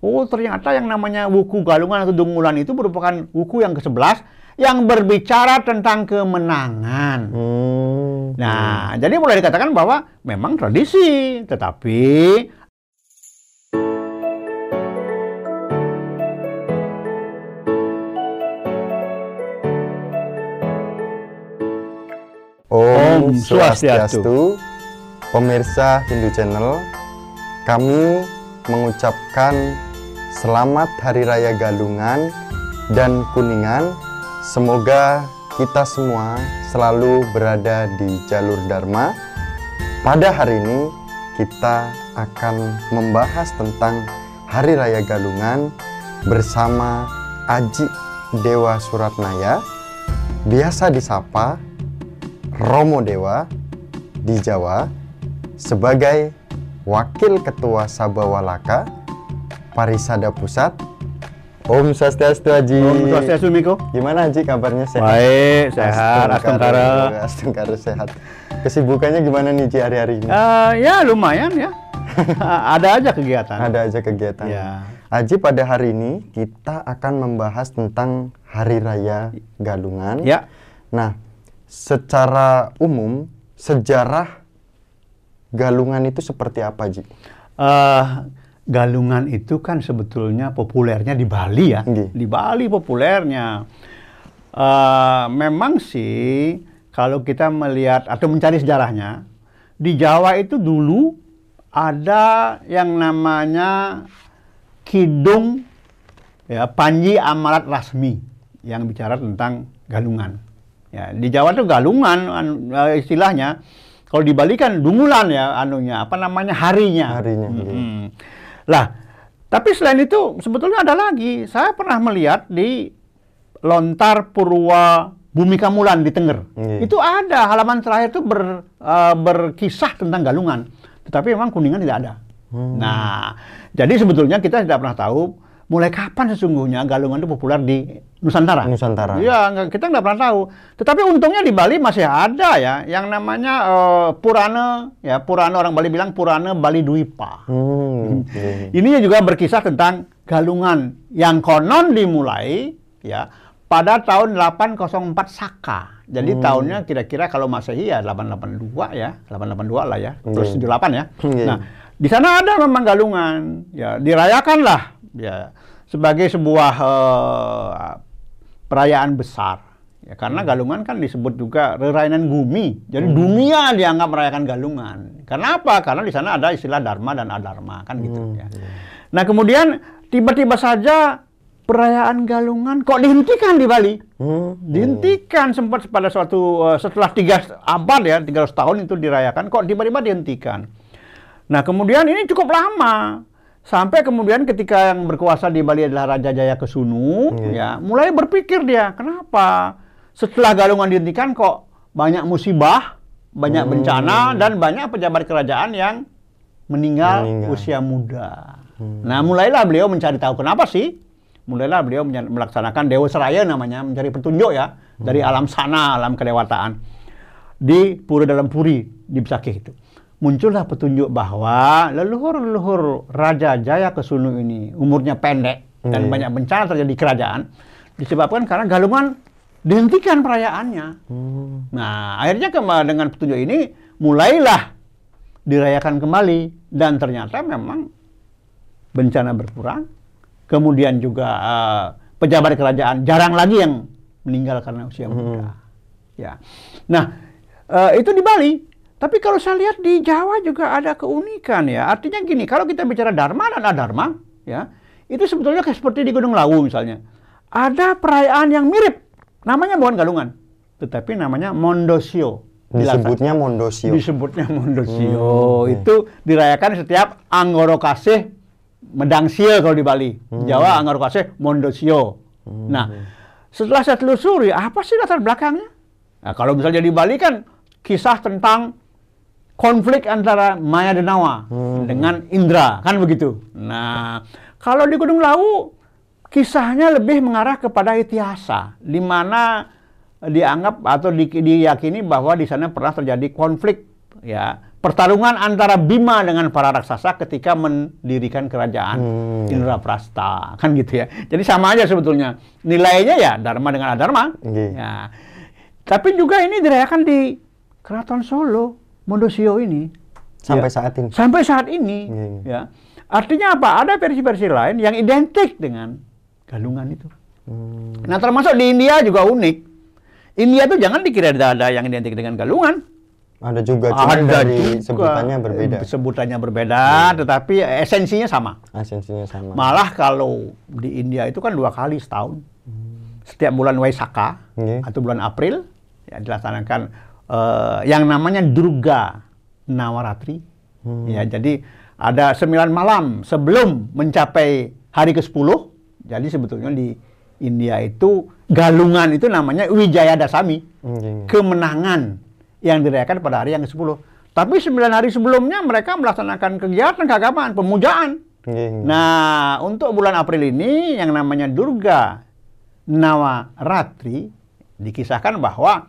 Oh, ternyata yang namanya wuku galungan atau dungulan itu merupakan wuku yang ke-11 yang berbicara tentang kemenangan. Hmm. Nah, jadi boleh dikatakan bahwa memang tradisi, tetapi Om Swastiastu, pemirsa Hindu Channel, kami mengucapkan selamat Hari Raya Galungan dan Kuningan. Semoga kita semua selalu berada di jalur Dharma. Pada hari ini kita akan membahas tentang Hari Raya Galungan bersama Aji Dewa Suratnaya, biasa disapa Romo Dewa di Jawa sebagai Wakil Ketua Sabawalaka Parisada Pusat. Om Swastiastu Haji. Om Swastiastu Miko. Gimana Haji kabarnya sehat? Baik, sehat, astengkara. Astengkara sehat. Kesibukannya gimana nih Ji hari-hari ini? Eh, ya lumayan ya. Ada aja kegiatan. Ada aja kegiatan. Ya. Haji pada hari ini kita akan membahas tentang Hari Raya Galungan. Ya. Nah, secara umum sejarah galungan itu seperti apa, Ji? Eh, galungan itu kan sebetulnya populernya di Bali ya. Nggih. Di Bali populernya. Eh, memang sih kalau kita melihat atau mencari sejarahnya, di Jawa itu dulu ada yang namanya Kidung ya Panji Amarat Rasmi yang bicara tentang galungan. Ya, di Jawa itu galungan eh, istilahnya. Kalau di Bali kan dungulan ya anunya, apa namanya harinya. Harinya, Mm-mm. iya. Lah, tapi selain itu sebetulnya ada lagi. Saya pernah melihat di Lontar Purwa Bumi Kamulan di Tengger. Iya. Itu ada halaman terakhir itu ber, eh, berkisah tentang galungan. Tetapi memang kuningan tidak ada. Hmm. Nah, jadi sebetulnya kita tidak pernah tahu mulai kapan sesungguhnya galungan itu populer di Nusantara. Nusantara. Iya, kita nggak pernah tahu. Tetapi untungnya di Bali masih ada ya, yang namanya eh, Purana, ya Purana orang Bali bilang Purana Bali Dwipa. Hmm. iya. Ini juga berkisah tentang galungan yang konon dimulai ya pada tahun 804 Saka. Jadi Hmm. tahunnya kira-kira kalau Masehi ya 882 ya, 882 lah ya, terus Iya. 78 ya. Iya. Nah, di sana ada memang galungan, ya dirayakanlah ya sebagai sebuah eh, perayaan besar. Ya, karena galungan kan disebut juga rerainan bumi. Jadi dunia dianggap merayakan galungan. Karena apa? Karena di sana ada istilah dharma dan adharma kan gitu Hmm, ya. Nah, kemudian tiba-tiba saja perayaan galungan kok dihentikan di Bali. Hmm. Dihentikan sempat pada suatu eh, setelah tiga abad ya, 300 tahun itu dirayakan kok tiba-tiba dihentikan. Nah, kemudian ini cukup lama. Sampai kemudian ketika yang berkuasa di Bali adalah Raja Jaya Kesunu, Iya. ya, mulai berpikir dia, kenapa setelah galungan dihentikan kok banyak musibah, banyak Hmm. bencana dan banyak pejabat kerajaan yang meninggal, Meninggal. usia muda. Hmm. Nah, mulailah beliau mencari tahu kenapa sih? Mulailah beliau melaksanakan Dewa Seraya namanya, mencari petunjuk ya dari alam sana, alam kedewataan di Pura Dalam Puri di Besakih itu. Muncullah petunjuk bahwa leluhur-leluhur Raja Jaya Kesunu ini umurnya pendek dan Iya. banyak bencana terjadi di kerajaan disebabkan karena galungan dihentikan perayaannya. Hmm. Nah, akhirnya dengan petunjuk ini mulailah dirayakan kembali dan ternyata memang bencana berkurang. Kemudian juga eh, pejabat kerajaan jarang lagi yang meninggal karena usia muda. Ya. Nah, eh, itu di Bali. Tapi kalau saya lihat di Jawa juga ada keunikan ya. Artinya gini, kalau kita bicara dharma dan adharma, ya, itu sebetulnya kayak seperti di Gunung Lawu misalnya. Ada perayaan yang mirip. Namanya bukan galungan, tetapi namanya mondosio. Dilaksanakan- Disebutnya Mondosio. disebutnya Mondosio. Hmm. Itu dirayakan setiap Anggoro Kasih Medangsil kalau di Bali. Hmm. Jawa Anggoro Kasih Mondosio. Nah, setelah saya telusuri, apa sih latar belakangnya? Nah, kalau misalnya di Bali kan kisah tentang konflik antara Maya Denawa Hmm. dengan Indra, kan begitu. Nah, kalau di Gunung Lawu kisahnya lebih mengarah kepada Itiasa, di mana dianggap atau di- diyakini bahwa di sana pernah terjadi konflik ya pertarungan antara Bima dengan para raksasa ketika mendirikan kerajaan Hmm. Indraprasta kan gitu ya. Jadi sama aja sebetulnya nilainya ya dharma dengan adharma. Nggih. Ya. Tapi juga ini dirayakan di Keraton Solo, Mondosio ini. Sampai Ya. saat ini. Sampai saat ini, Iya, ya. Artinya apa? Ada versi-versi lain yang identik dengan galungan itu. Hmm. Nah, termasuk di India juga unik. India tuh jangan dikira ada, ada yang identik dengan galungan. Ada juga, cuma ada dari juga. sebutannya berbeda. Eh, Sebutannya berbeda, tetapi esensinya sama. Esensinya sama. Malah kalau di India itu kan dua kali setahun. Setiap bulan Waisakha Nggih. atau bulan April ya dilaksanakan eh, yang namanya Durga Nawaratri. Hmm. Ya, jadi ada sembilan malam sebelum mencapai hari ke-10. Jadi sebetulnya di India itu galungan itu namanya Wijaya Dasami Nggih. kemenangan yang dirayakan pada hari yang ke-10. Tapi sembilan hari sebelumnya mereka melaksanakan kegiatan keagamaan, pemujaan. Nggih. Nah, untuk bulan April ini yang namanya Durga Nawaratri dikisahkan bahwa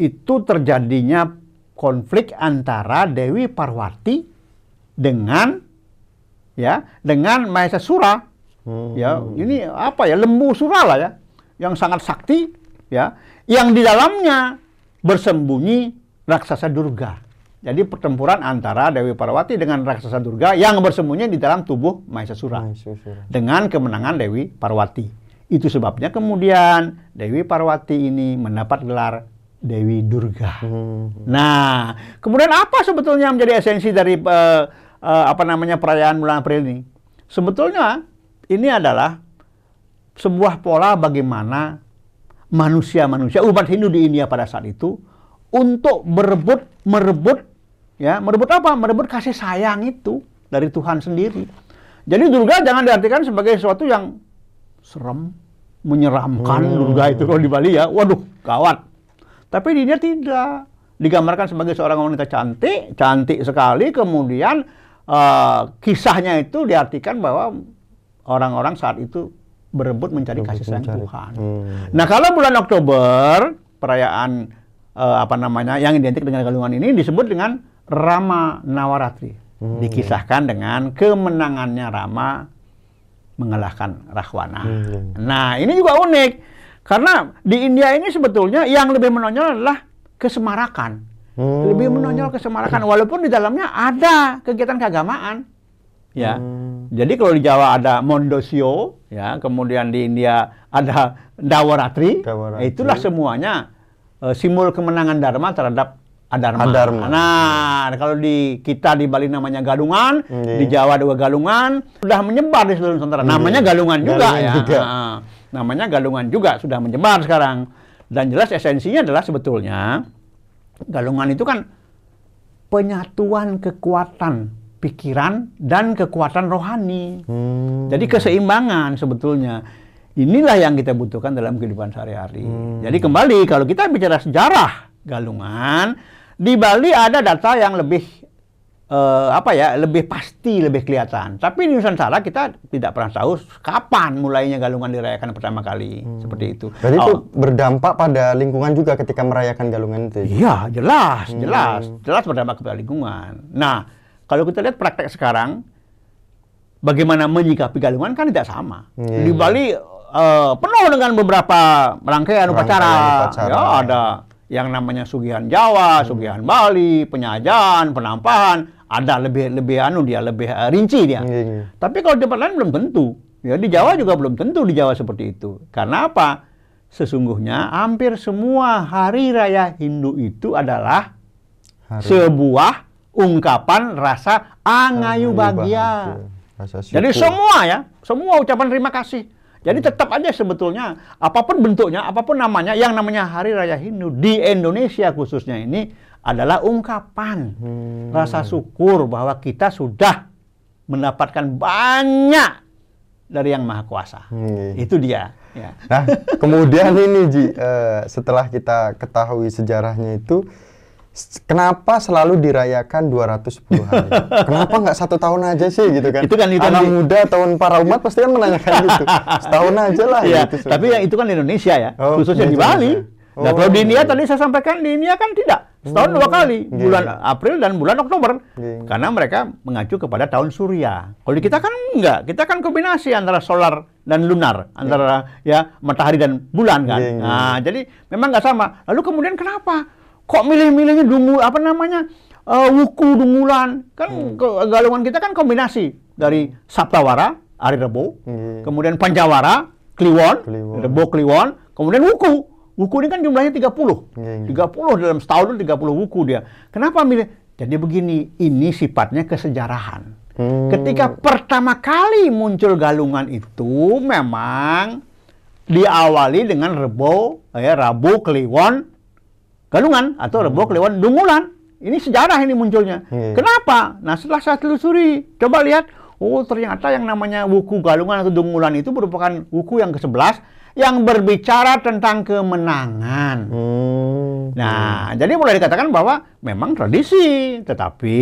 itu terjadinya konflik antara Dewi Parwati dengan ya dengan Mahesasura Hmm. ya ini apa ya lembu sura lah ya yang sangat sakti ya yang di dalamnya bersembunyi raksasa Durga. Jadi pertempuran antara Dewi Parwati dengan raksasa Durga yang bersembunyi di dalam tubuh Mahesasura dengan kemenangan Dewi Parwati. Itu sebabnya kemudian Dewi Parwati ini mendapat gelar Dewi Durga Hmm. Nah, kemudian apa sebetulnya menjadi esensi dari eh, eh, apa namanya perayaan bulan April ini? Sebetulnya ini adalah sebuah pola bagaimana manusia-manusia umat Hindu di India pada saat itu untuk berebut merebut ya merebut apa? Merebut kasih sayang itu dari Tuhan sendiri. Jadi Durga jangan diartikan sebagai sesuatu yang serem, menyeramkan Hmm. Durga itu kalau di Bali ya. Waduh, gawat. Tapi di India tidak. Digambarkan sebagai seorang wanita cantik, cantik sekali. Kemudian eh, kisahnya itu diartikan bahwa orang-orang saat itu berebut mencari Berebut kasih sayang mencari. Tuhan. Hmm. Nah, kalau bulan Oktober perayaan eh, apa namanya yang identik dengan galungan ini disebut dengan Rama Nawaratri. Hmm. Dikisahkan dengan kemenangannya Rama mengalahkan Rahwana. Hmm. Nah, ini juga unik karena di India ini sebetulnya yang lebih menonjol adalah kesemarakan. Hmm. Lebih menonjol kesemarakan walaupun di dalamnya ada kegiatan keagamaan. Ya. Hmm. Jadi kalau di Jawa ada Mondosio, ya, kemudian di India ada Dawaratri, Dawaratri. itulah semuanya eh, simbol kemenangan Dharma terhadap Adharma. Adharma. Nah, kalau di kita di Bali namanya Galungan, Nggih. di Jawa juga Galungan, sudah menyebar di seluruh Nusantara. Namanya Galungan juga Galungan ya. juga. Nah, namanya Galungan juga sudah menyebar sekarang. Dan jelas esensinya adalah sebetulnya Galungan itu kan penyatuan kekuatan pikiran dan kekuatan rohani. Hmm. Jadi keseimbangan sebetulnya. Inilah yang kita butuhkan dalam kehidupan sehari-hari. Hmm. Jadi kembali kalau kita bicara sejarah galungan, di Bali ada data yang lebih eh, apa ya, lebih pasti, lebih kelihatan. Tapi di Nusantara kita tidak pernah tahu kapan mulainya galungan dirayakan pertama kali seperti itu. Berarti itu Oh, berdampak pada lingkungan juga ketika merayakan galungan itu. ya? Iya, jelas, Hmm. jelas, jelas berdampak kepada lingkungan. Nah, kalau kita lihat praktek sekarang, bagaimana menyikapi galungan kan tidak sama. Iya, Di. Bali eh, penuh dengan beberapa rangkaian upacara. upacara. Ya, ada yang namanya sugihan Jawa, sugihan Bali, penyajian, penampahan, ada lebih lebih anu dia lebih eh, rinci dia. Iya, iya. Tapi kalau di tempat lain belum tentu. Ya di Jawa juga belum tentu di Jawa seperti itu. Karena apa? Sesungguhnya hampir semua hari raya Hindu itu adalah Hari sebuah ungkapan rasa angayu bahagia. Rasa syukur. Jadi semua ya, semua ucapan terima kasih. Jadi tetap aja sebetulnya apa pun bentuknya, apa pun namanya, yang namanya Hari Raya Hindu di Indonesia khususnya ini adalah ungkapan Hmm. rasa syukur bahwa kita sudah mendapatkan banyak dari Yang Maha Kuasa. Hmm. Itu dia. Ya. Nah, kemudian ini Ji, eh, setelah kita ketahui sejarahnya itu, kenapa selalu dirayakan 210 hari? kenapa nggak satu tahun aja sih gitu kan? Itu kan itu Anak di- muda tahun para umat pasti kan menanyakan gitu. Setahun aja lah Iya, gitu. tapi yang itu kan di Indonesia ya, Oh, khususnya di di Bali. Indonesia. Nah, kalau di Oh. India tadi saya sampaikan di India kan tidak. Setahun dua kali, Iya, bulan iya. April dan bulan Oktober. Iya. Karena mereka mengacu kepada tahun surya. Kalau di kita kan enggak, kita kan kombinasi antara solar dan lunar, antara ya matahari dan bulan kan. Iya, iya. Nah, jadi memang nggak sama. Lalu kemudian kenapa? Kok milih-milihnya dungu apa namanya? eh, wuku dungulan. Kan ke- galungan kita kan kombinasi dari Saptawara, Ari Rebo, Iya. kemudian Pancawara, Kliwon, Kliwon. Rebo Kliwon, kemudian wuku. Wuku ini kan jumlahnya 30. Iya, iya. 30 dalam setahun itu 30 wuku dia. Kenapa milih? Jadi begini, ini sifatnya kesejarahan. Hmm. Ketika pertama kali muncul galungan itu memang diawali dengan Rebo, ya Rabu, Kliwon, galungan atau Rebo, Kliwon, Dungulan. Ini sejarah ini munculnya. Iya. Kenapa? Nah setelah saya telusuri, coba lihat, oh ternyata yang namanya wuku galungan atau dungulan itu merupakan wuku yang ke-11 yang berbicara tentang kemenangan. Hmm. Nah, jadi boleh dikatakan bahwa memang tradisi, tetapi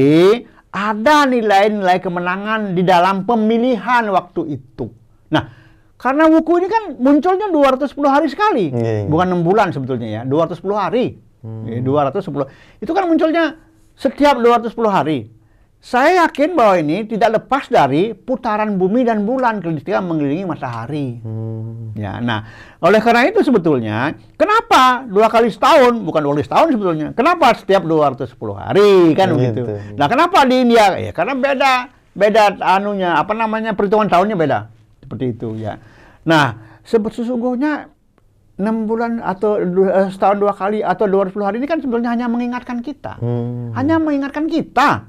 ada nilai-nilai kemenangan di dalam pemilihan waktu itu. Nah, karena wuku ini kan munculnya 210 hari sekali, Iya, iya. bukan 6 bulan sebetulnya ya, 210 hari. Eh, 210. Itu kan munculnya setiap 210 hari. Saya yakin bahwa ini tidak lepas dari putaran bumi dan bulan ketika mengelilingi matahari. Hmm. Ya, nah, oleh karena itu sebetulnya, kenapa dua kali setahun, bukan dua kali setahun sebetulnya, kenapa setiap 210 hari, kan Gitu. begitu. Nah, kenapa di India? Ya, karena beda, beda anunya, apa namanya, perhitungan tahunnya beda. Seperti itu, ya. Nah, sesungguhnya 6 bulan atau eh, setahun dua kali atau 210 hari ini kan sebetulnya hanya mengingatkan kita. Hmm. Hanya mengingatkan kita.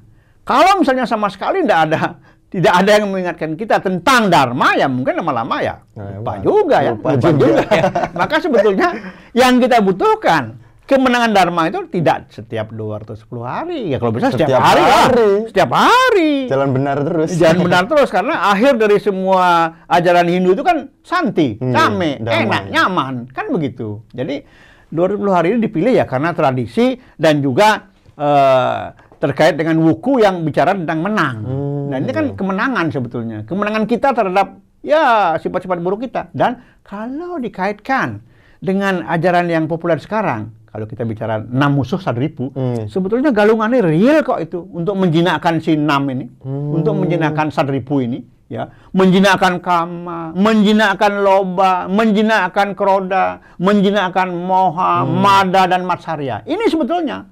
Kalau misalnya sama sekali tidak ada tidak ada yang mengingatkan kita tentang dharma ya mungkin lama-lama ya Nah, lupa emang. juga ya Lupa lupa juga. juga ya. maka sebetulnya yang kita butuhkan kemenangan dharma itu tidak setiap 210 hari ya kalau bisa setiap, Setiap hari, hari. setiap hari Jalan benar terus. Jangan benar terus karena akhir dari semua ajaran Hindu itu kan santi, Hmm, damai, enak, nyaman, kan begitu. Jadi 220 hari ini dipilih ya karena tradisi dan juga eh, terkait dengan wuku yang bicara tentang menang. Hmm, Nah ini kan kemenangan sebetulnya, kemenangan kita terhadap ya sifat-sifat buruk kita. Dan kalau dikaitkan dengan ajaran yang populer sekarang, kalau kita bicara enam musuh sadripu, Hmm. sebetulnya galungannya real kok itu untuk menjinakkan si enam ini, Hmm. untuk menjinakkan sadripu ini, ya, menjinakkan kama, menjinakkan loba, menjinakkan kroda, menjinakkan moha, Hmm. mada dan matsarya. Ini sebetulnya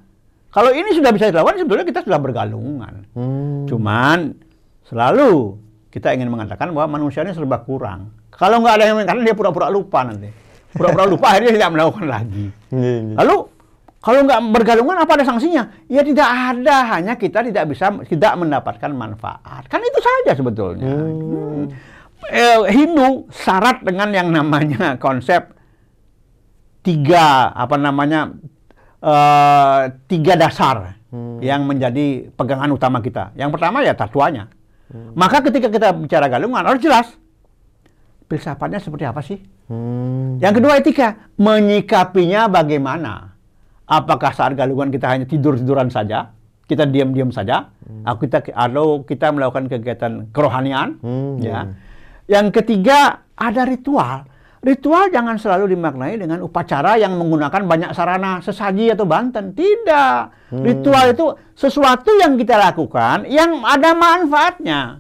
kalau ini sudah bisa dilakukan, sebetulnya kita sudah bergalungan. Hmm. Cuman selalu kita ingin mengatakan bahwa manusia ini serba kurang. Kalau nggak ada yang karena dia pura-pura lupa nanti. Pura-pura lupa akhirnya tidak melakukan lagi. Iya, iya. Lalu kalau nggak bergalungan apa ada sanksinya? Ya tidak ada, hanya kita tidak bisa tidak mendapatkan manfaat. Kan itu saja sebetulnya. Hmm. Eh, Hindu syarat dengan yang namanya konsep tiga apa namanya eh, tiga dasar Hmm. yang menjadi pegangan utama kita. Yang pertama ya tatuanya. Maka ketika kita bicara galungan harus jelas filsafatnya seperti apa sih? Hmm. Yang kedua etika, menyikapinya bagaimana? Apakah saat galungan kita hanya tidur-tiduran saja, kita diam-diam saja, atau kita atau kita melakukan kegiatan kerohanian, Hmm, ya. Yang ketiga ada ritual. Ritual jangan selalu dimaknai dengan upacara yang menggunakan banyak sarana sesaji atau banten. Tidak. Ritual itu sesuatu yang kita lakukan yang ada manfaatnya.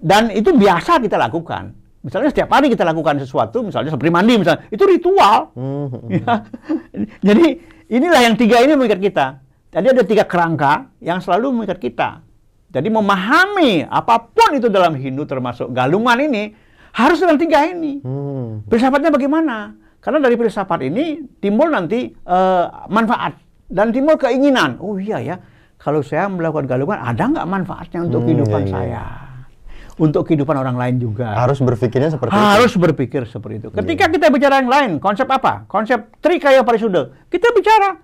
Dan itu biasa kita lakukan. Misalnya setiap hari kita lakukan sesuatu, misalnya seperti mandi misalnya, itu ritual. Hmm. Ya. Jadi inilah yang tiga ini mengikat kita. Jadi ada tiga kerangka yang selalu mengikat kita. Jadi memahami apa pun itu dalam Hindu termasuk galungan ini harus dengan tiga ini. Hmm. Filsafatnya bagaimana? Karena dari filsafat ini timbul nanti eh, manfaat dan timbul keinginan. Oh iya ya, kalau saya melakukan galungan ada nggak manfaatnya untuk Hmm, kehidupan iya, iya. saya? Untuk kehidupan orang lain juga Harus berpikirnya seperti harus itu. berpikir seperti itu. Ketika kita bicara yang lain, konsep apa? Konsep trikaya parisuda. Kita bicara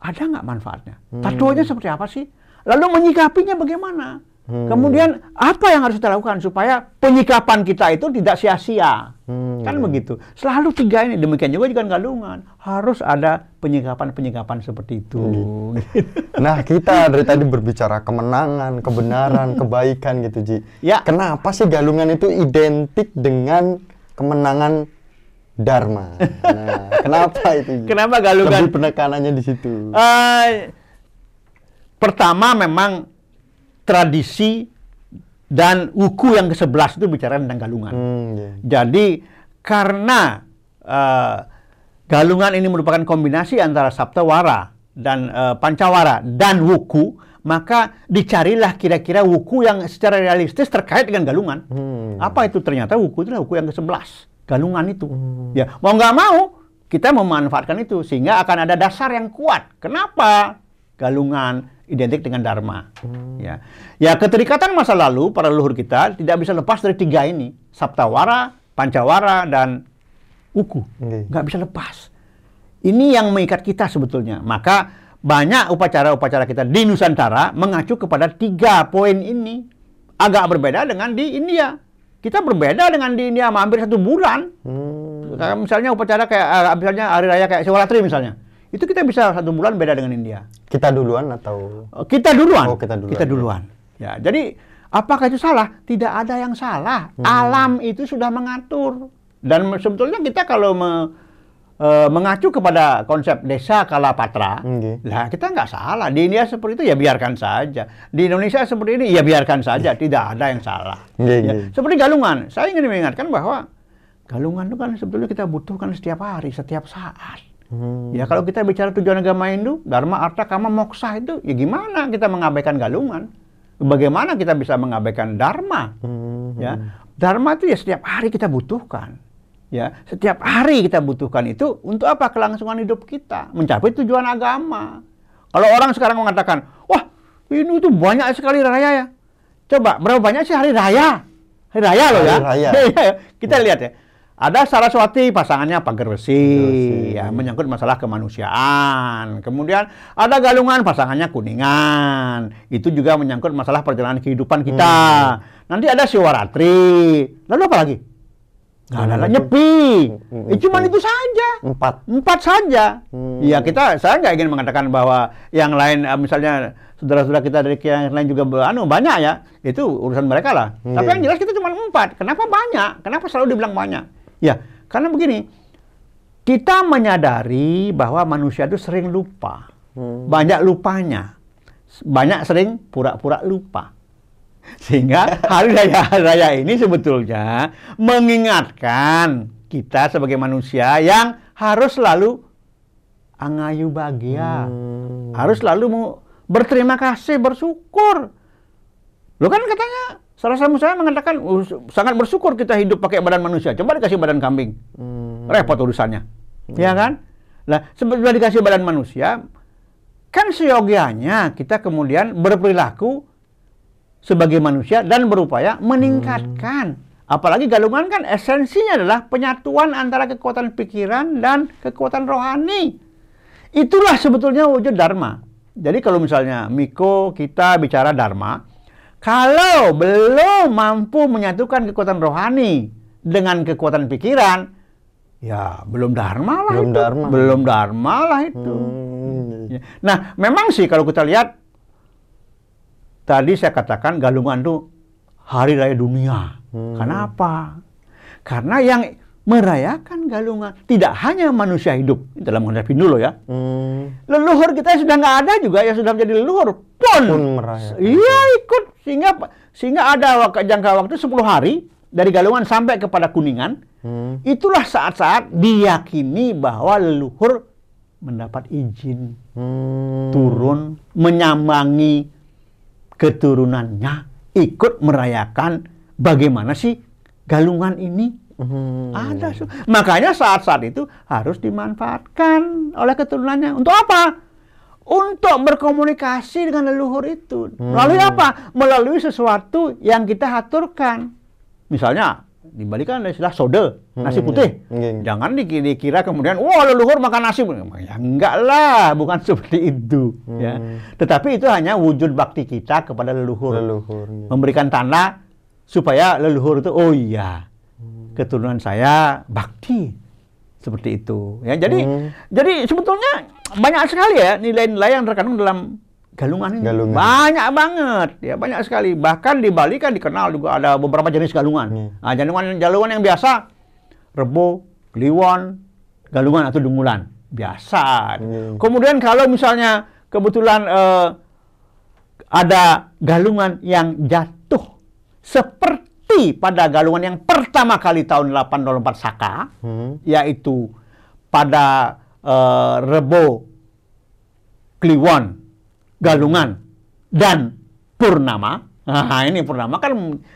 ada nggak manfaatnya? Tatuannya seperti apa sih? Lalu menyikapinya bagaimana? Hmm. Kemudian apa yang harus kita lakukan supaya penyikapan kita itu tidak sia-sia? Hmm. Kan begitu. Selalu tiga ini. Demikian juga jika galungan. Harus ada penyikapan-penyikapan seperti itu. Nah, kita dari tadi berbicara kemenangan, kebenaran, kebaikan gitu, Ji. Ya. Kenapa sih galungan itu identik dengan kemenangan Dharma. Nah, kenapa itu? Ji? Kenapa galungan? Lebih penekanannya di situ. Eh, pertama memang tradisi dan wuku yang ke-11 itu bicara tentang galungan. Hmm, iya. Jadi karena eh, galungan ini merupakan kombinasi antara saptawara dan eh, pancawara dan wuku, maka dicarilah kira-kira wuku yang secara realistis terkait dengan galungan. Hmm. Apa itu ternyata wuku itu adalah wuku yang ke-11, galungan itu. Ya, mau nggak mau kita memanfaatkan itu sehingga akan ada dasar yang kuat. Kenapa? Galungan identik dengan dharma. Ya. Ya, keterikatan masa lalu para leluhur kita tidak bisa lepas dari tiga ini, saptawara, pancawara dan. Oke. Nggak bisa lepas. Ini yang mengikat kita sebetulnya. Maka banyak upacara-upacara kita di Nusantara mengacu kepada tiga poin ini. Agak berbeda dengan di India. Kita berbeda dengan di India hampir satu bulan. Hmm. Misalnya upacara kayak eh, misalnya hari raya kayak Siwalatri misalnya. Itu kita bisa satu bulan beda dengan India. Kita duluan atau Oh, Kita duluan. Oh, kita duluan. duluan. Ya, jadi apakah itu salah? Tidak ada yang salah. Hmm. Alam itu sudah mengatur. Dan sebetulnya kita kalau me- eh, mengacu kepada konsep desa Kalapatra, Oke. lah kita nggak salah. Di India seperti itu ya biarkan saja. Di Indonesia seperti ini ya biarkan saja. Tidak ada yang salah. Ya. Seperti galungan. Saya ingin mengingatkan bahwa galungan itu kan sebetulnya kita butuhkan setiap hari, setiap saat. Hmm. Ya kalau kita bicara tujuan agama Hindu, Dharma, Artha, Kama, Moksa itu, ya gimana kita mengabaikan galungan? Bagaimana kita bisa mengabaikan Dharma? Hmm. Ya, Dharma itu ya setiap hari kita butuhkan. Ya, setiap hari kita butuhkan itu untuk apa? Kelangsungan hidup kita, mencapai tujuan agama. Kalau orang sekarang mengatakan, wah ini itu banyak sekali raya ya. Coba berapa banyak sih hari raya? Hari raya loh ya. Hari raya. Iya, ya. kita lihat ya. Ada Saraswati pasangannya pagar besi, ya menyangkut masalah kemanusiaan. Kemudian ada Galungan pasangannya Kuningan, itu juga menyangkut masalah perjalanan kehidupan kita. Nanti ada Siwaratri, lalu apa lagi? Nggak ada lagi, nyepi. Hmm, Ya, cuman itu. saja. Empat. Empat saja. Hmm. Ya kita, saya nggak ingin mengatakan bahwa yang lain, eh, misalnya saudara-saudara kita dari yang lain juga anu banyak ya, itu urusan mereka lah. Hmm. Tapi yang jelas kita cuma empat. Kenapa banyak? Kenapa selalu dibilang banyak? Ya, karena begini, kita menyadari bahwa manusia itu sering lupa, Hmm. banyak lupanya, banyak sering pura-pura lupa. Sehingga hari raya raya ini sebetulnya mengingatkan kita sebagai manusia yang harus selalu angayu bahagia, Hmm. harus selalu berterima kasih, bersyukur. Lo kan katanya salah satu saya mengatakan "Oh, sangat bersyukur kita hidup pakai badan manusia. Coba dikasih badan kambing, Hmm. repot urusannya, ya kan? Lah sebelum dikasih badan manusia, kan seyogianya kita kemudian berperilaku sebagai manusia dan berupaya meningkatkan. Apalagi galungan kan esensinya adalah penyatuan antara kekuatan pikiran dan kekuatan rohani. Itulah sebetulnya wujud dharma. Jadi kalau misalnya Miko kita bicara dharma, kalau belum mampu menyatukan kekuatan rohani dengan kekuatan pikiran, ya belum dharma lah Belum itu. dharma. Belum dharma lah itu. Hmm. Ya. Nah, memang sih kalau kita lihat tadi saya katakan galungan itu hari raya dunia. Hmm. Kenapa? Karena yang merayakan galungan tidak hanya manusia hidup dalam konsep Hindu loh ya. Hmm. Leluhur kita yang sudah nggak ada juga yang sudah menjadi leluhur pun, Pun merayakan. Iya ikut sehingga sehingga ada wak- jangka waktu 10 hari dari galungan sampai kepada kuningan. Hmm. Itulah saat-saat diyakini bahwa leluhur mendapat izin Hmm. turun menyambangi keturunannya ikut merayakan bagaimana sih galungan ini Hmm. ada makanya saat-saat itu harus dimanfaatkan oleh keturunannya untuk apa untuk berkomunikasi dengan leluhur itu. Melalui apa? Melalui sesuatu yang kita aturkan misalnya dibalikan ada istilah sode nasi Hmm, putih iya. jangan diki- dikira kemudian wah leluhur makan nasi ya enggak lah bukan seperti itu ya. Hmm. tetapi itu hanya wujud bakti kita kepada leluhur. Leluhur. iya. memberikan tanda supaya leluhur itu oh iya keturunan saya bakti seperti itu ya jadi Hmm. jadi sebetulnya banyak sekali ya nilai-nilai yang terkandung dalam galungan ini Galungan. banyak banget ya banyak sekali bahkan di Bali kan dikenal juga ada beberapa jenis galungan Hmm. nah, galungan galungan yang biasa rebo kliwon, galungan atau dungulan. Biasa. Hmm. Kemudian kalau misalnya kebetulan eh, ada galungan yang jatuh seperti pada galungan yang pertama kali tahun 804 Saka, Hmm. yaitu pada eh, Rebo, Kliwon, Galungan, dan Purnama. Nah, ini Purnama kan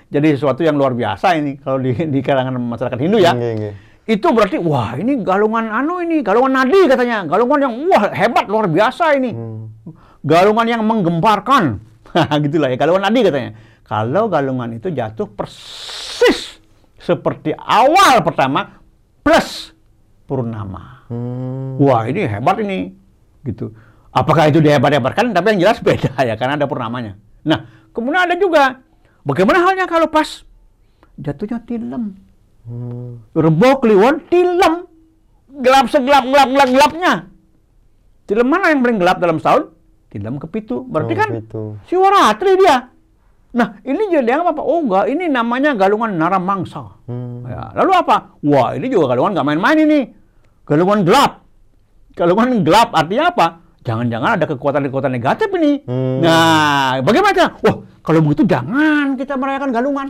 jadi sesuatu yang luar biasa ini kalau di, di kalangan masyarakat Hindu ya. Nggih. Itu berarti wah ini galungan anu ini, galungan nadi katanya. Galungan yang wah hebat luar biasa ini. Hmm. Galungan yang menggemparkan. Gitulah ya, galungan nadi katanya. Kalau galungan itu jatuh persis seperti awal pertama plus purnama. Hmm. Wah, ini hebat ini. Gitu. Apakah itu dihebat-hebatkan? Tapi yang jelas beda ya, karena ada purnamanya. Nah, kemudian ada juga, bagaimana halnya kalau pas jatuhnya tilem? Hmm. Rebo Kliwon tilem. Gelap segelap gelap gelap gelapnya. Tilem mana yang paling gelap dalam setahun? Tilem kepitu. Berarti Oh, kan gitu. si Waratri dia. Nah, ini jadi apa? Oh enggak, ini namanya galungan Naramangsa. Hmm. Ya, lalu apa? Wah, ini juga galungan nggak main-main ini. Galungan gelap. Galungan gelap artinya apa? Jangan-jangan ada kekuatan-kekuatan negatif ini. Hmm. Nah, bagaimana? Wah, kalau begitu jangan kita merayakan galungan.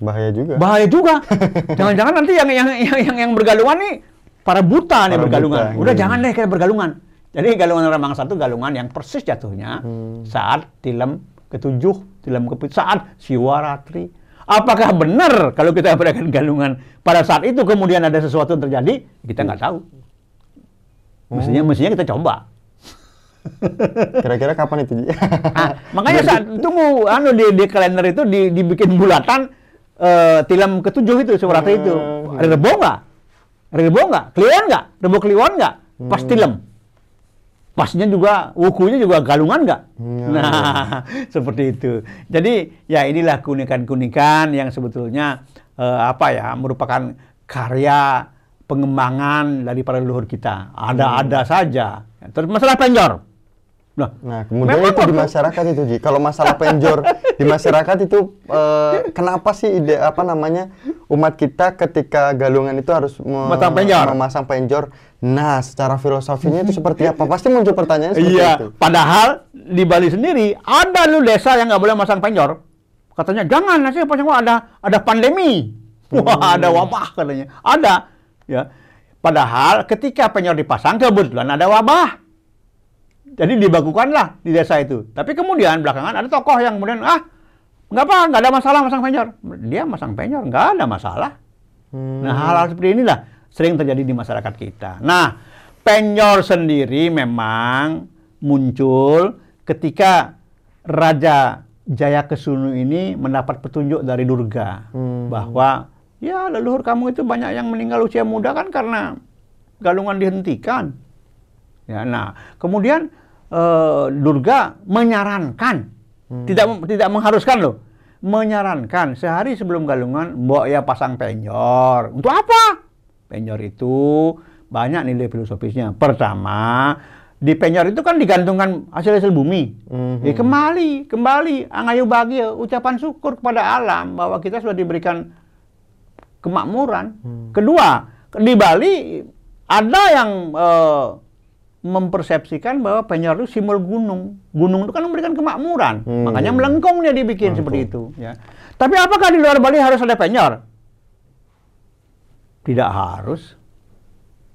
Bahaya juga. Bahaya juga. Jangan-jangan nanti yang yang yang yang, yang bergalungan nih para buta nih Para bergalungan. buta, Udah iya. jangan deh kita bergalungan. Jadi galungan Ramang satu galungan yang persis jatuhnya Hmm. saat tilem ketujuh, kepitu, saat siwaratri. Apakah benar kalau kita merayakan galungan pada saat itu kemudian ada sesuatu yang terjadi? Kita nggak tahu. Mestinya mestinya kita coba. Kira-kira kapan itu, Ji? Ah, makanya saat tunggu anu di, di kalender itu di, dibikin bulatan eh, tilam ketujuh itu surat itu. Hmm. Ada rebo nggak? Ada rebo nggak? Kliwon nggak? Rebo kliwon nggak? Pas tilam. Pasnya juga wukunya juga galungan nggak? Hmm, Nah, seperti itu. Jadi ya inilah keunikan-keunikan yang sebetulnya eh, apa ya merupakan karya pengembangan dari para leluhur kita. Ada-ada saja. Terus masalah penjor. Nah, Nah, kemudian itu di masyarakat itu, Ji. Kalau masalah penjor di masyarakat itu eh, kenapa sih ide apa namanya umat kita ketika galungan itu harus me- Memasang penjor. memasang penjor? Nah, secara filosofinya itu seperti apa? Pasti muncul pertanyaan seperti Iya, itu. padahal di Bali sendiri ada lu desa yang nggak boleh masang penjor. Katanya jangan nanti pasang wah, ada ada pandemi. Wah, ada wabah katanya. Ada, ya. Padahal ketika penjor dipasang kebetulan ada wabah. Jadi dibakukanlah di desa itu. Tapi kemudian belakangan ada tokoh yang kemudian ah nggak apa nggak ada masalah masang penjor. Dia masang penjor nggak ada masalah. Hmm. Nah, hal-hal seperti inilah sering terjadi di masyarakat kita. Nah, penyor sendiri memang muncul ketika Raja Jaya Kesunu ini mendapat petunjuk dari Durga Hmm. bahwa ya leluhur kamu itu banyak yang meninggal usia muda kan karena galungan dihentikan. Ya, nah, kemudian eh, Durga menyarankan, tidak tidak mengharuskan loh, menyarankan sehari sebelum galungan, mbok ya pasang penjor. Untuk apa? Penjor itu banyak nilai filosofisnya. Pertama, di penjor itu kan digantungkan hasil-hasil bumi. Mhm. Ya, kembali, kembali, angayu bahagia, ucapan syukur kepada alam bahwa kita sudah diberikan kemakmuran. Kedua, di Bali ada yang eh, mempersepsikan bahwa penyor itu simbol gunung. Gunung itu kan memberikan kemakmuran. Hmm. Makanya melengkung dia dibikin Melengkung. seperti itu. Ya. Tapi apakah di luar Bali harus ada penyor? Tidak harus.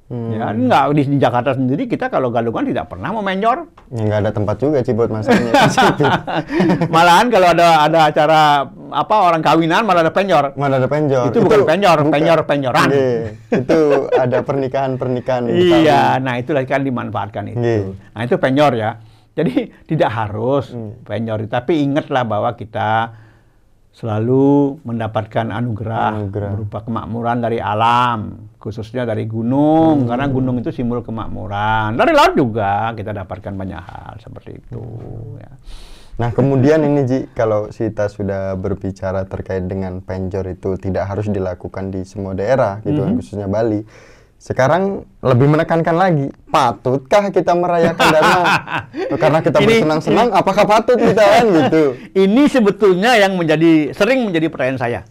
Hmm. Ya, enggak di, di Jakarta sendiri kita kalau galungan tidak pernah mau menyor. Ya nggak ada tempat juga sih buat situ. Malahan kalau ada ada acara apa orang kawinan malah ada penyor. Mana ada penjor? Itu bukan penjor, penyor-penyoran. Iya, itu ada pernikahan-pernikahan. Iya, nah itulah kan dimanfaatkan itu. Iya. Nah itu penyor ya. Jadi tidak harus Hmm. penyor, tapi ingatlah bahwa kita selalu mendapatkan anugerah, Anugerah. berupa kemakmuran dari alam, khususnya dari gunung, karena gunung itu simbol kemakmuran. Dari laut juga kita dapatkan banyak hal seperti itu. Ya. Nah, kemudian ini Ji, kalau kita sudah berbicara terkait dengan penjor itu tidak harus dilakukan di semua daerah gitu kan, Mhm. khususnya Bali. Sekarang lebih menekankan lagi, patutkah kita merayakan Dharma? Karena kita Ini- bersenang-senang, apakah patut kita kan gitu? Ini sebetulnya yang menjadi sering menjadi pertanyaan saya.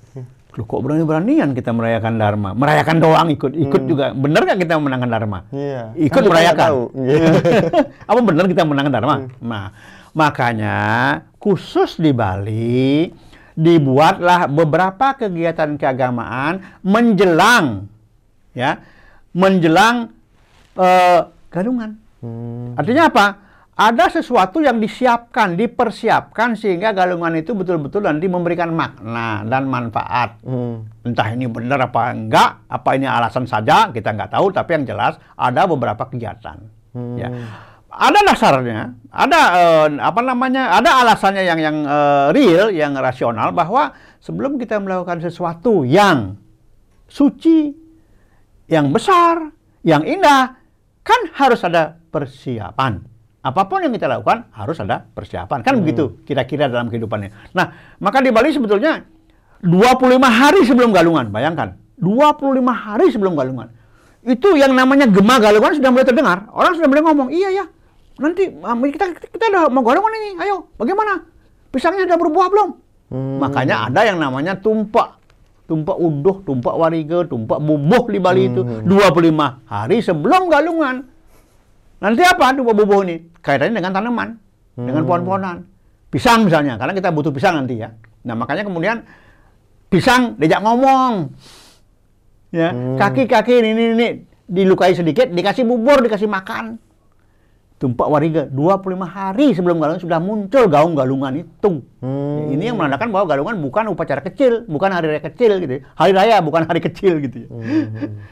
Loh, kok berani-beranian kita merayakan Dharma? Merayakan doang ikut, ikut juga. Bener nggak kita menangkan Dharma? Iya. Ikut Kan merayakan. tahu. Iya. Apa benar kita menangkan Dharma? Nah, makanya khusus di Bali dibuatlah beberapa kegiatan keagamaan menjelang ya, menjelang eh, galungan. Hmm. Artinya apa? Ada sesuatu yang disiapkan, dipersiapkan sehingga galungan itu betul-betul nanti memberikan makna dan manfaat. Hmm. Entah ini benar apa enggak, apa ini alasan saja, kita nggak tahu. Tapi yang jelas ada beberapa kegiatan. Hmm. Ya. Ada dasarnya, ada eh, apa namanya, ada alasannya yang yang eh, real, yang rasional bahwa sebelum kita melakukan sesuatu yang suci, yang besar, yang indah, kan harus ada persiapan. Apa pun yang kita lakukan harus ada persiapan. Kan begitu kira-kira dalam kehidupannya. Nah, maka di Bali sebetulnya 25 hari sebelum galungan, bayangkan. 25 hari sebelum galungan. Itu yang namanya gema galungan sudah mulai terdengar. Orang sudah mulai ngomong, "Iya ya. Nanti um, kita kita udah mau galungan ini. Ayo, bagaimana? Pisangnya udah berbuah belum?" Hmm. Makanya ada yang namanya tumpak. Tumpak uduh, tumpak warige, tumpak bubuh di Bali itu 25 hari sebelum galungan. Nanti apa tumpak bubuh ini? Kaitannya dengan tanaman, dengan pohon-pohonan. Pisang misalnya, karena kita butuh pisang nanti ya. Nah, makanya kemudian pisang diajak ngomong. Ya, kaki-kaki ini, ini, ini dilukai sedikit, dikasih bubur, dikasih makan. Tumpak warige 25 hari sebelum galungan sudah muncul gaung galungan itu. Hmm. Ini yang menandakan bahwa galungan bukan upacara kecil, bukan hari raya kecil gitu. ya. Hari raya bukan hari kecil gitu ya.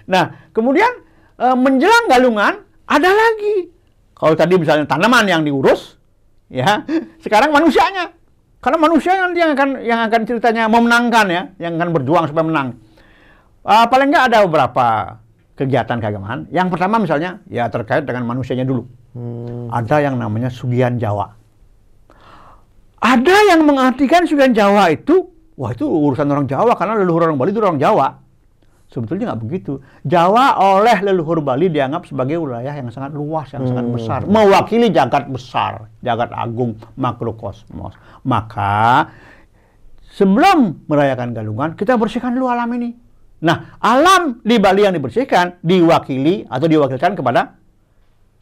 Nah, kemudian eh, menjelang galungan ada lagi. Kalau tadi misalnya tanaman yang diurus, ya, sekarang manusianya. Karena manusia nanti yang akan yang akan ceritanya memenangkan ya, yang akan berjuang supaya menang. Eh, paling nggak ada beberapa kegiatan keagamaan. Yang pertama misalnya ya terkait dengan manusianya dulu. Hmm. Ada yang namanya sugihan Jawa. Ada yang mengartikan sugihan Jawa itu, wah itu urusan orang Jawa karena leluhur orang Bali itu orang Jawa. Sebetulnya nggak begitu. Jawa oleh leluhur Bali dianggap sebagai wilayah yang sangat luas, yang sangat besar, mewakili jagat besar, jagat agung, makrokosmos. Maka sebelum merayakan galungan, kita bersihkan dulu alam ini. Nah, alam di Bali yang dibersihkan diwakili atau diwakilkan kepada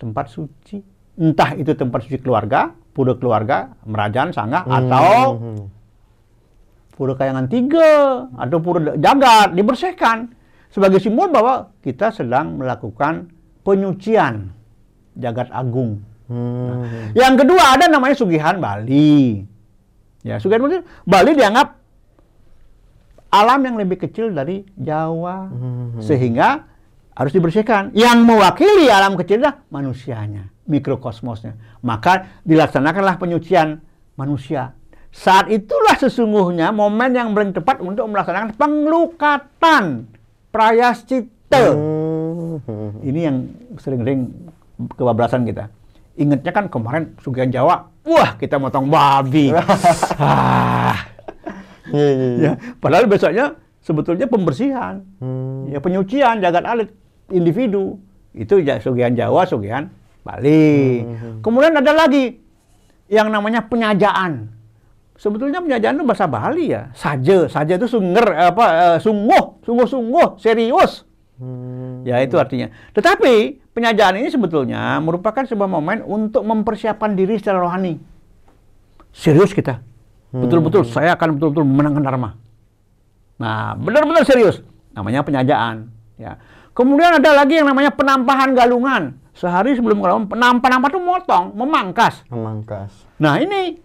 tempat suci. Entah itu tempat suci keluarga, pura keluarga, merajan, sangga, atau Hmm. pura kayangan tiga, atau pura jagat, dibersihkan. Sebagai simbol bahwa kita sedang melakukan penyucian jagat agung. Hmm. Yang kedua ada namanya Sugihan Bali. Ya, Sugihan Bali, Bali dianggap alam yang lebih kecil dari Jawa, sehingga harus dibersihkan. Yang mewakili alam kecil adalah manusianya, mikrokosmosnya. Maka dilaksanakanlah penyucian manusia. Saat itulah sesungguhnya momen yang paling tepat untuk melaksanakan penglukatan prayascita. Hmm. Ini yang sering-sering kebablasan kita. Ingatnya kan kemarin Sugihan Jawa, wah kita motong babi. ah, Iya, iya, iya. ya, padahal besoknya sebetulnya pembersihan, Hmm. ya penyucian jagat alit individu. Itu ya Sugihan Jawa, Sugihan Bali. Kemudian ada lagi yang namanya penyajaan. Sebetulnya penyajaan itu bahasa Bali ya. Saja, saja itu sunger apa eh, sungguh, sungguh-sungguh, serius. Hmm. Ya itu artinya. Tetapi penyajaan ini sebetulnya merupakan sebuah momen untuk mempersiapkan diri secara rohani. Serius kita. Betul-betul saya akan betul-betul memenangkan Dharma. Nah, benar-benar serius. Namanya penyajaan. Ya. Kemudian ada lagi yang namanya penampahan galungan. Sehari sebelum galungan, penampa penampa itu motong, memangkas. Memangkas. Nah ini,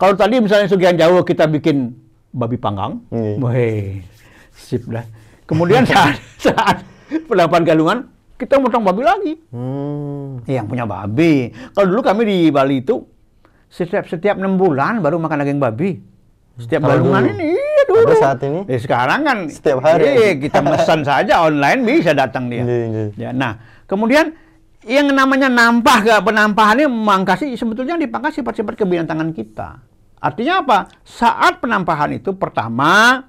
kalau tadi misalnya Sugihan Jawa kita bikin babi panggang, Iya. weh, sip dah. Kemudian saat, saat penampahan galungan, kita motong babi lagi. Hmm. Yang punya babi. Kalau dulu kami di Bali itu, setiap setiap enam bulan baru makan daging babi. Setiap galungan ini, iya dulu. Saat ini? Eh, sekarang kan Setiap hari. eh, kita pesan saja online bisa datang dia. Iya, iya. Ya, nah, kemudian yang namanya nampah ke penampahan ini memangkasi sebetulnya dipangkas sifat-sifat kebinatangan kita. Artinya apa? Saat penampahan itu pertama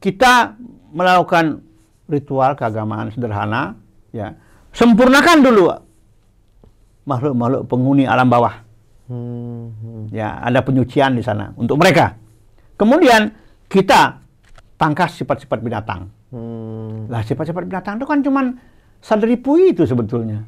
kita melakukan ritual keagamaan sederhana, ya. Sempurnakan dulu makhluk-makhluk penghuni alam bawah. Hmm. hmm. Ya, ada penyucian di sana untuk mereka. Kemudian kita pangkas sifat-sifat binatang. Hmm. Lah sifat-sifat binatang itu kan cuman saderipu itu sebetulnya.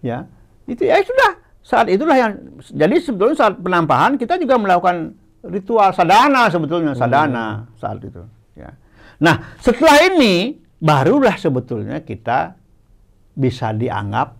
Ya. Itu ya sudah. Saat itulah yang jadi sebetulnya saat penampahan kita juga melakukan ritual sadana sebetulnya sadana saat itu ya. Nah, setelah ini barulah sebetulnya kita bisa dianggap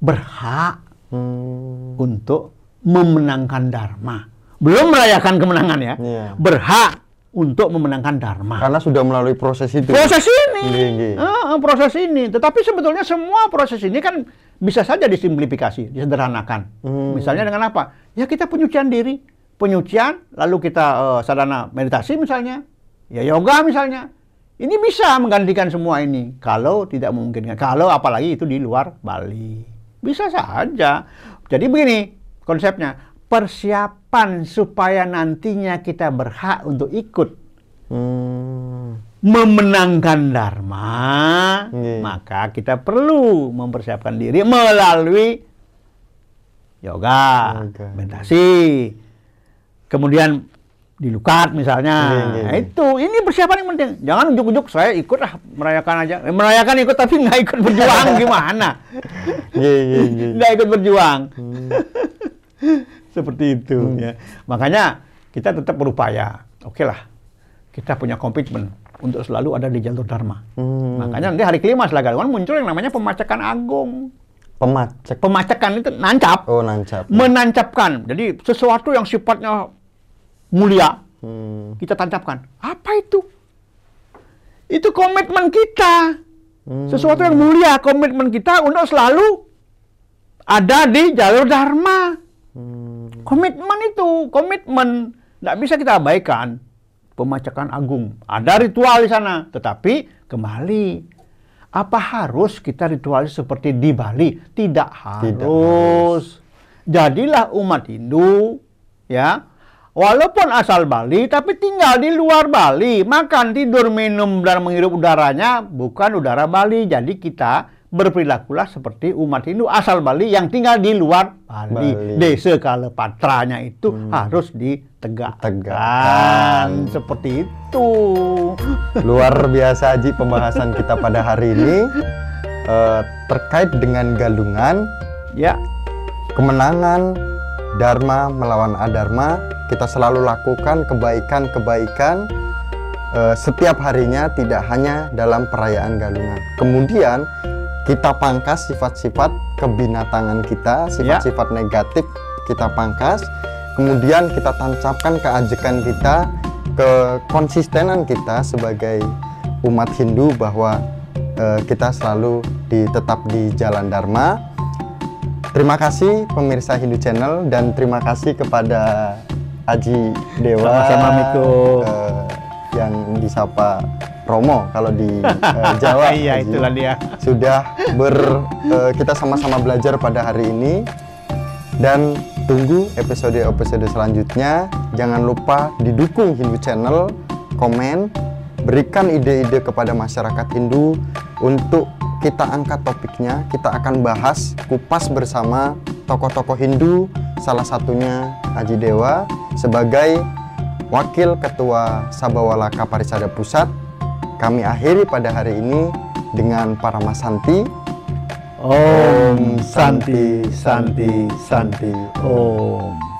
berhak Hmm. untuk memenangkan dharma. Belum merayakan kemenangan ya. Iya. Berhak untuk memenangkan dharma. Karena sudah melalui proses itu. Proses ini. Ah, proses ini. Tetapi sebetulnya semua proses ini kan bisa saja disimplifikasi, disederhanakan. Hmm. Misalnya dengan apa? Ya kita penyucian diri, penyucian, lalu kita eh, sadana meditasi misalnya, ya yoga misalnya. Ini bisa menggantikan semua ini. Kalau tidak memungkinkan, kalau apalagi itu di luar Bali, bisa saja. Jadi begini konsepnya, persiapan supaya nantinya kita berhak untuk ikut Hmm. memenangkan dharma, Iya. maka kita perlu mempersiapkan diri melalui yoga, Yoga. meditasi, kemudian dilukat misalnya. Iya, iya, Nah, iya. itu ini persiapan yang penting. Jangan ujuk-ujuk saya ikut lah merayakan aja. Eh, Merayakan ikut tapi nggak ikut berjuang gimana? Iya, iya, iya. Nggak ikut berjuang. Hmm. Seperti itu ya. Makanya kita tetap berupaya. Oke lah. Kita punya komitmen untuk selalu ada di jalur dharma. Hmm. Makanya nanti hari kelima setelah galungan muncul yang namanya pemacakan agung. Pemacek. Pemacakan itu nancap, Oh, nancap. menancapkan. Jadi sesuatu yang sifatnya mulia Hmm. kita tancapkan. Apa itu? Itu komitmen kita. Hmm. Sesuatu yang mulia, komitmen kita untuk selalu ada di jalur dharma. Hmm. Komitmen itu, komitmen. Nggak bisa kita abaikan. Pemacakan agung. Ada ritual di sana. Tetapi kembali. Apa harus kita ritual seperti di Bali? Tidak harus. Jadilah umat Hindu. ya Walaupun asal Bali, tapi tinggal di luar Bali. Makan, tidur, minum, dan menghirup udaranya bukan udara Bali. Jadi kita berperilakulah seperti umat Hindu asal Bali yang tinggal di luar Bali. Bali. Desa Kalepatranya itu harus ditegakkan. Tegakkan. Seperti itu. Luar biasa Haji pembahasan kita pada hari ini eh, terkait dengan galungan, Ya, kemenangan dharma melawan adharma. Kita selalu lakukan kebaikan-kebaikan eh, setiap harinya tidak hanya dalam perayaan galungan. Kemudian kita pangkas sifat-sifat kebinatangan kita, sifat-sifat negatif kita pangkas. Kemudian kita tancapkan keajekan kita, kekonsistenan kita sebagai umat Hindu bahwa eh, kita selalu di, tetap di jalan Dharma. Terima kasih pemirsa Hindu Channel dan terima kasih kepada Haji Dewa Sama-sama, Miko. eh, yang disapa Romo kalau di eh, Jawa. Iya, Haji. itulah dia. Sudah ber eh, kita sama-sama belajar pada hari ini dan tunggu episode-episode selanjutnya. Jangan lupa didukung Hindu Channel, komen, berikan ide-ide kepada masyarakat Hindu untuk kita angkat topiknya. Kita akan bahas kupas bersama tokoh-tokoh Hindu, salah satunya Haji Dewa sebagai Wakil Ketua Sabawala Kaparisada Pusat. Kami akhiri pada hari ini dengan para Masanti. Om Santi, Santi, Santi. Om.